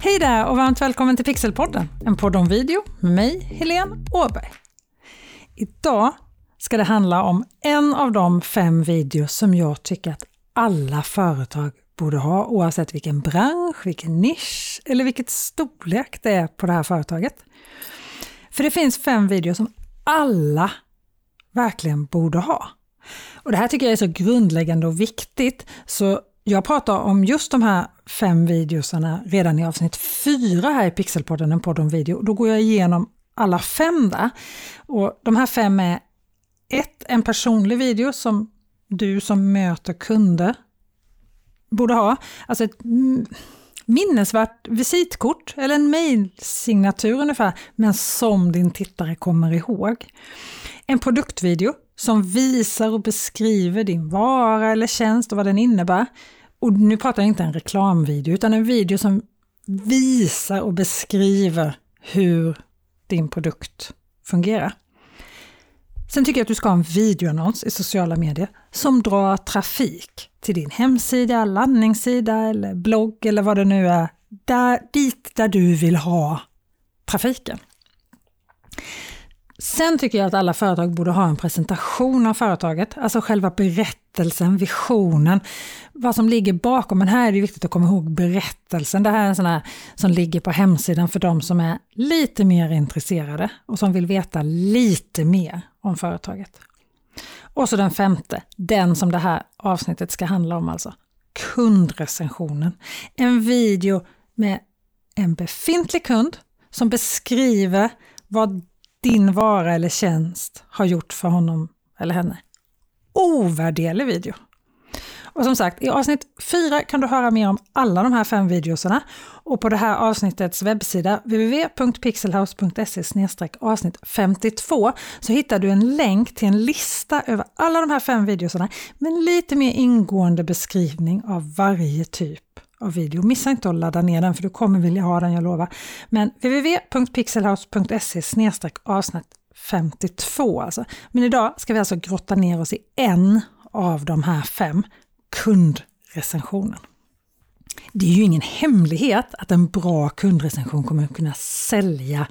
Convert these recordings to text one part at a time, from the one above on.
Hej där och varmt välkommen till Pixelpodden, en podd om video med mig, Helene Åberg. Idag ska det handla om en av de fem videos som jag tycker att alla företag borde ha oavsett vilken bransch, vilken nisch eller vilket storlek det är på det här företaget. För det finns fem videos som alla verkligen borde ha. Och Det här tycker jag är så grundläggande och viktigt så jag pratar om just de här fem videosarna redan i avsnitt fyra här i Pixelpodden, en podd om video. Då går jag igenom alla fem där. Och de här fem är ett, En personlig video som du som möter kunder borde ha. Alltså ett minnesvärt visitkort eller en mejlsignatur ungefär, men som din tittare kommer ihåg. En produktvideo som visar och beskriver din vara eller tjänst och vad den innebär. Och nu pratar jag inte en reklamvideo, utan en video som visar och beskriver hur din produkt fungerar. Sen tycker jag att du ska ha en videoannons i sociala medier som drar trafik till din hemsida, landningssida eller blogg eller vad det nu är, där, dit där du vill ha trafiken. Sen tycker jag att alla företag borde ha en presentation av företaget, alltså själva berättelsen, visionen, vad som ligger bakom. Men här är det viktigt att komma ihåg berättelsen. Det här är en sån här som ligger på hemsidan för de som är lite mer intresserade och som vill veta lite mer om företaget. Och så den femte, den som det här avsnittet ska handla om alltså, kundrecensionen. En video med en befintlig kund som beskriver vad din vara eller tjänst har gjort för honom eller henne. Ovärderlig video! Och som sagt, i avsnitt 4 kan du höra mer om alla de här fem videorna och på det här avsnittets webbsida www.pixelhouse.se avsnitt 52 så hittar du en länk till en lista över alla de här fem videorna med en lite mer ingående beskrivning av varje typ av video. Missa inte att ladda ner den för du kommer vilja ha den, jag lovar. Men www.pixelhouse.se avsnitt 52 alltså. Men idag ska vi alltså grotta ner oss i en av de här fem, kundrecensionen. Det är ju ingen hemlighet att en bra kundrecension kommer att kunna sälja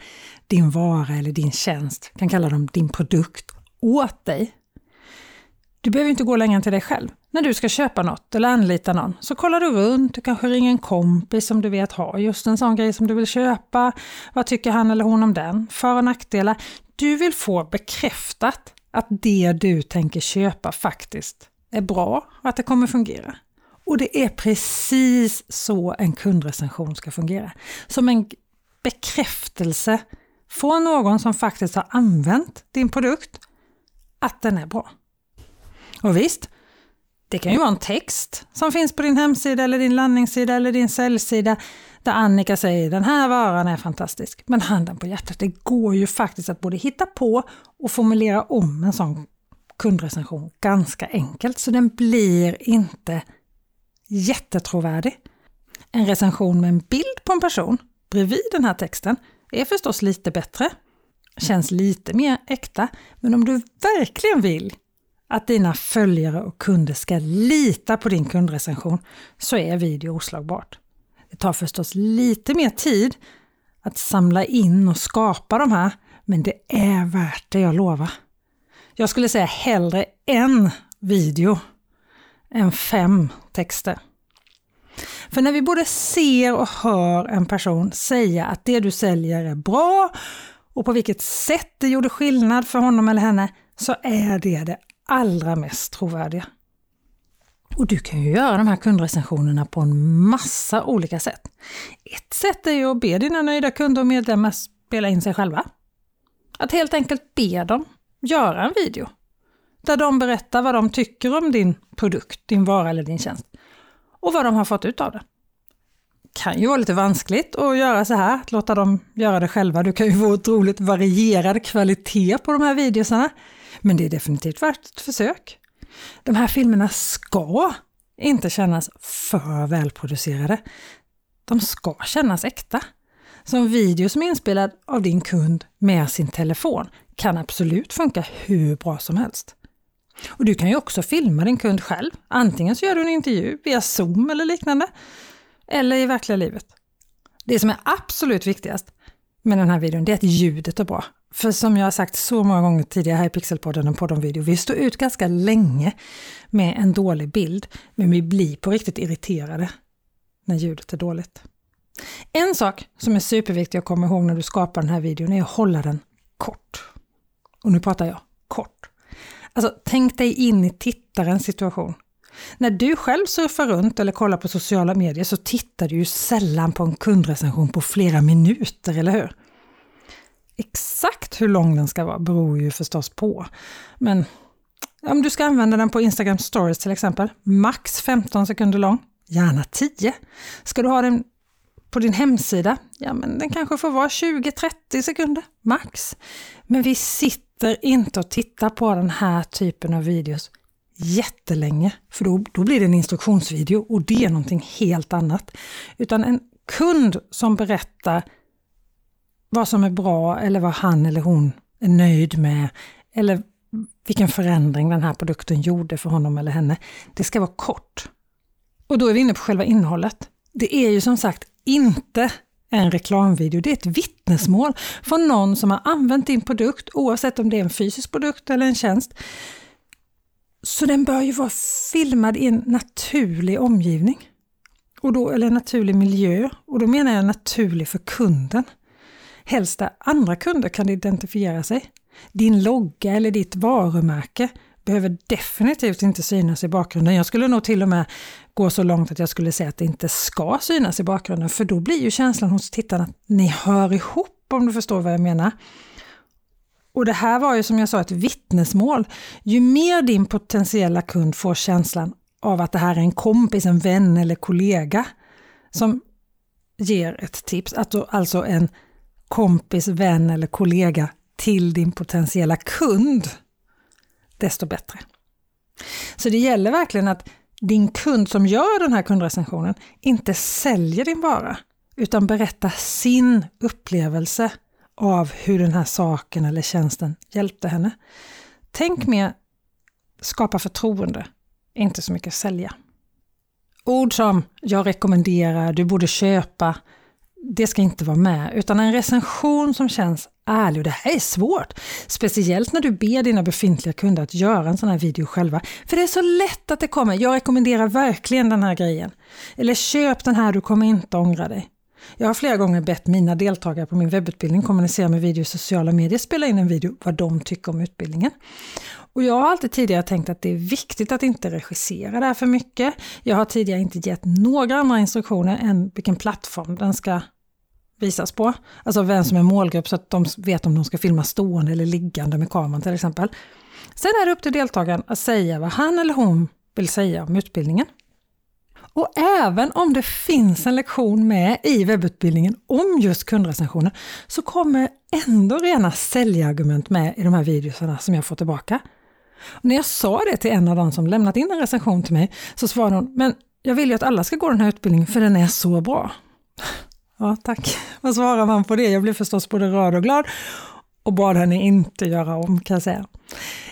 din vara eller din tjänst, kan kalla dem din produkt, åt dig. Du behöver inte gå längre än till dig själv. När du ska köpa något eller anlita någon så kollar du runt, du kanske ringer en kompis som du vet har just en sån grej som du vill köpa. Vad tycker han eller hon om den? För och nackdelar. Du vill få bekräftat att det du tänker köpa faktiskt är bra och att det kommer fungera. Och det är precis så en kundrecension ska fungera. Som en bekräftelse från någon som faktiskt har använt din produkt att den är bra. Och visst, det kan ju vara en text som finns på din hemsida eller din landningssida eller din säljsida där Annika säger den här varan är fantastisk. Men handen på hjärtat, det går ju faktiskt att både hitta på och formulera om en sån kundrecension ganska enkelt så den blir inte jättetrovärdig. En recension med en bild på en person bredvid den här texten är förstås lite bättre, känns lite mer äkta, men om du verkligen vill att dina följare och kunder ska lita på din kundrecension så är video oslagbart. Det tar förstås lite mer tid att samla in och skapa de här, men det är värt det, jag lovar. Jag skulle säga hellre en video än fem texter. För när vi både ser och hör en person säga att det du säljer är bra och på vilket sätt det gjorde skillnad för honom eller henne, så är det det allra mest trovärdiga. Och du kan ju göra de här kundrecensionerna på en massa olika sätt. Ett sätt är ju att be dina nöjda kunder och medlemmar spela in sig själva. Att helt enkelt be dem göra en video där de berättar vad de tycker om din produkt, din vara eller din tjänst och vad de har fått ut av det. Det kan ju vara lite vanskligt att göra så här, att låta dem göra det själva. Du kan ju få otroligt varierad kvalitet på de här videosarna. Men det är definitivt värt ett försök. De här filmerna ska inte kännas för välproducerade. De ska kännas äkta. Så en video som är inspelad av din kund med sin telefon kan absolut funka hur bra som helst. Och Du kan ju också filma din kund själv. Antingen så gör du en intervju via Zoom eller liknande, eller i verkliga livet. Det som är absolut viktigast med den här videon, det är att ljudet är bra. För som jag har sagt så många gånger tidigare här i Pixelpodden och Podden video, vi står ut ganska länge med en dålig bild, men vi blir på riktigt irriterade när ljudet är dåligt. En sak som är superviktig att komma ihåg när du skapar den här videon är att hålla den kort. Och nu pratar jag kort. Alltså tänk dig in i tittarens situation. När du själv surfar runt eller kollar på sociala medier så tittar du ju sällan på en kundrecension på flera minuter, eller hur? Exakt hur lång den ska vara beror ju förstås på. Men om du ska använda den på Instagram stories till exempel, max 15 sekunder lång, gärna 10. Ska du ha den på din hemsida, ja men den kanske får vara 20-30 sekunder, max. Men vi sitter inte och tittar på den här typen av videos jättelänge, för då, då blir det en instruktionsvideo och det är någonting helt annat. Utan en kund som berättar vad som är bra eller vad han eller hon är nöjd med eller vilken förändring den här produkten gjorde för honom eller henne. Det ska vara kort. Och då är vi inne på själva innehållet. Det är ju som sagt inte en reklamvideo, det är ett vittnesmål från någon som har använt din produkt, oavsett om det är en fysisk produkt eller en tjänst. Så den bör ju vara filmad i en naturlig omgivning. Och då, eller en naturlig miljö. Och då menar jag naturlig för kunden. Helst där andra kunder kan identifiera sig. Din logga eller ditt varumärke behöver definitivt inte synas i bakgrunden. Jag skulle nog till och med gå så långt att jag skulle säga att det inte ska synas i bakgrunden, för då blir ju känslan hos tittarna att ni hör ihop, om du förstår vad jag menar. Och det här var ju som jag sa ett vittnesmål. Ju mer din potentiella kund får känslan av att det här är en kompis, en vän eller kollega som ger ett tips, alltså en kompis, vän eller kollega till din potentiella kund, desto bättre. Så det gäller verkligen att din kund som gör den här kundrecensionen inte säljer din vara, utan berättar sin upplevelse av hur den här saken eller tjänsten hjälpte henne. Tänk mer skapa förtroende, inte så mycket sälja. Ord som jag rekommenderar, du borde köpa, det ska inte vara med, utan en recension som känns ärlig. Och det här är svårt, speciellt när du ber dina befintliga kunder att göra en sån här video själva. För det är så lätt att det kommer, jag rekommenderar verkligen den här grejen. Eller köp den här, du kommer inte ångra dig. Jag har flera gånger bett mina deltagare på min webbutbildning kommunicera med video i sociala medier, spela in en video vad de tycker om utbildningen. Och jag har alltid tidigare tänkt att det är viktigt att inte regissera det här för mycket. Jag har tidigare inte gett några andra instruktioner än vilken plattform den ska visas på. Alltså vem som är målgrupp så att de vet om de ska filma stående eller liggande med kameran till exempel. Sen är det upp till deltagaren att säga vad han eller hon vill säga om utbildningen. Och även om det finns en lektion med i webbutbildningen om just kundrecensioner så kommer ändå rena säljargument med i de här videorna som jag får tillbaka. Och när jag sa det till en av dem som lämnat in en recension till mig så svarade hon, men jag vill ju att alla ska gå den här utbildningen för den är så bra. Ja, tack. Vad svarar man på det? Jag blev förstås både rörd och glad och bad henne inte göra om kan jag säga.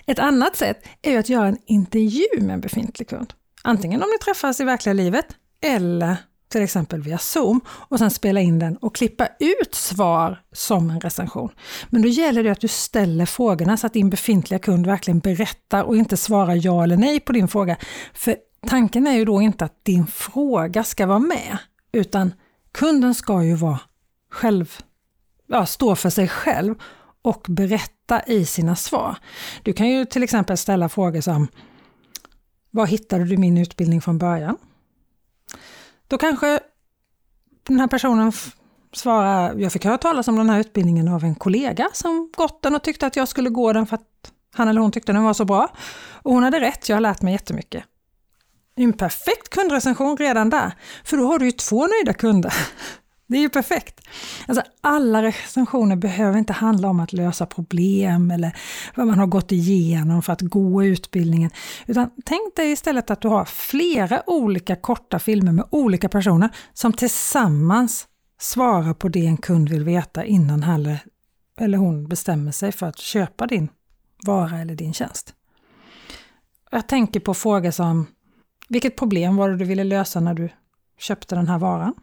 Ett annat sätt är att göra en intervju med en befintlig kund. Antingen om ni träffas i verkliga livet eller till exempel via Zoom och sen spela in den och klippa ut svar som en recension. Men då gäller det att du ställer frågorna så att din befintliga kund verkligen berättar och inte svarar ja eller nej på din fråga. För tanken är ju då inte att din fråga ska vara med, utan kunden ska ju vara själv, ja, stå för sig själv och berätta i sina svar. Du kan ju till exempel ställa frågor som Var hittade du min utbildning från början? Då kanske den här personen svarar, jag fick höra talas om den här utbildningen av en kollega som gått den och tyckte att jag skulle gå den för att han eller hon tyckte den var så bra. Och hon hade rätt, jag har lärt mig jättemycket. En perfekt kundrecension redan där, för då har du ju två nöjda kunder. Det är ju perfekt. Alltså alla recensioner behöver inte handla om att lösa problem eller vad man har gått igenom för att gå utbildningen. Utan tänk dig istället att du har flera olika korta filmer med olika personer som tillsammans svarar på det en kund vill veta innan han eller hon bestämmer sig för att köpa din vara eller din tjänst. Jag tänker på frågor som vilket problem var det du ville lösa när du köpte den här varan?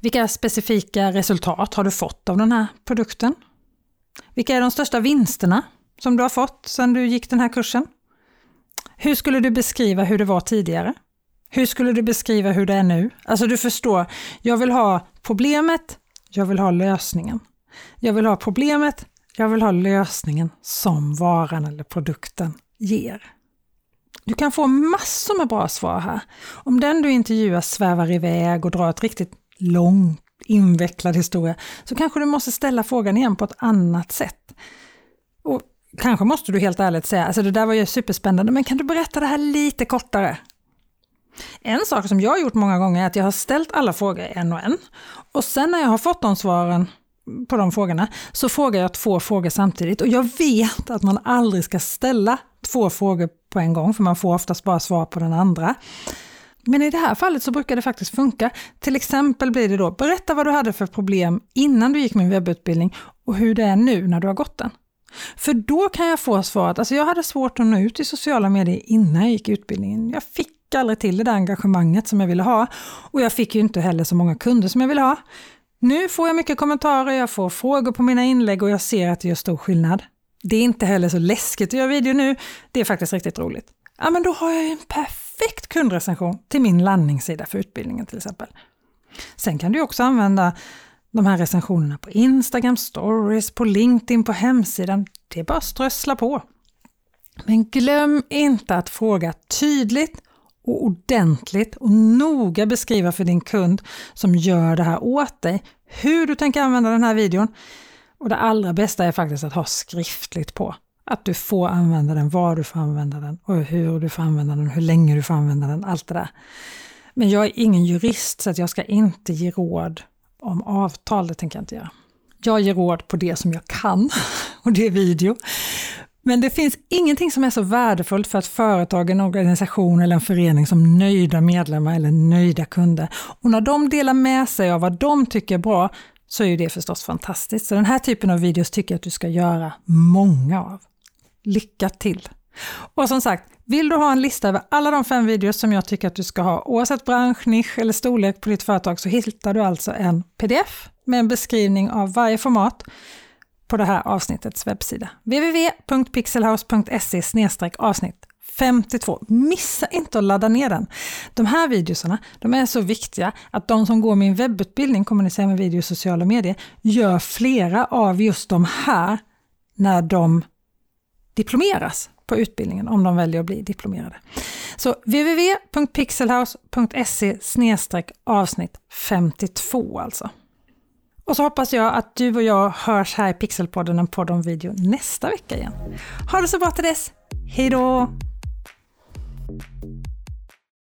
Vilka specifika resultat har du fått av den här produkten? Vilka är de största vinsterna som du har fått sedan du gick den här kursen? Hur skulle du beskriva hur det var tidigare? Hur skulle du beskriva hur det är nu? Alltså du förstår, jag vill ha problemet, jag vill ha lösningen. Jag vill ha problemet, jag vill ha lösningen som varan eller produkten ger. Du kan få massor med bra svar här. Om den du intervjuar svävar iväg och drar ett riktigt långt invecklad historia så kanske du måste ställa frågan igen på ett annat sätt. Och Kanske måste du helt ärligt säga, alltså det där var ju superspännande, men kan du berätta det här lite kortare? En sak som jag har gjort många gånger är att jag har ställt alla frågor en och en. Och sen när jag har fått de svaren på de frågorna så frågar jag två frågor samtidigt. Och jag vet att man aldrig ska ställa två frågor på en gång, för man får oftast bara svar på den andra. Men i det här fallet så brukar det faktiskt funka. Till exempel blir det då, berätta vad du hade för problem innan du gick min webbutbildning och hur det är nu när du har gått den. För då kan jag få svaret, alltså jag hade svårt att nå ut i sociala medier innan jag gick utbildningen. Jag fick aldrig till det där engagemanget som jag ville ha och jag fick ju inte heller så många kunder som jag ville ha. Nu får jag mycket kommentarer, jag får frågor på mina inlägg och jag ser att det gör stor skillnad. Det är inte heller så läskigt att göra video nu, det är faktiskt riktigt roligt. Ja, men då har jag en perfekt kundrecension till min landningssida för utbildningen till exempel. Sen kan du också använda de här recensionerna på Instagram stories, på LinkedIn, på hemsidan. Det är bara att strössla på. Men glöm inte att fråga tydligt och ordentligt och noga beskriva för din kund som gör det här åt dig hur du tänker använda den här videon. Och det allra bästa är faktiskt att ha skriftligt på. Att du får använda den, var du får använda den och hur du får använda den, hur länge du får använda den, allt det där. Men jag är ingen jurist så att jag ska inte ge råd om avtal, det tänker jag inte göra. Jag ger råd på det som jag kan och det är video. Men det finns ingenting som är så värdefullt för ett företag, en organisation eller en förening som nöjda medlemmar eller nöjda kunder. Och när de delar med sig av vad de tycker är bra så är det förstås fantastiskt. Så den här typen av videos tycker jag att du ska göra många av. Lycka till! Och som sagt, vill du ha en lista över alla de fem videos som jag tycker att du ska ha, oavsett bransch, nisch eller storlek på ditt företag, så hittar du alltså en pdf med en beskrivning av varje format på det här avsnittets webbsida. www.pixelhouse.se avsnitt 52. Missa inte att ladda ner den. De här videorna de är så viktiga att de som går min webbutbildning, kommunicera med video och sociala medier, gör flera av just de här när de diplomeras på utbildningen om de väljer att bli diplomerade. Så www.pixelhouse.se avsnitt 52 alltså. Och så hoppas jag att du och jag hörs här i Pixelpodden, en podd om video, nästa vecka igen. Ha det så bra till dess. Hej då! thank you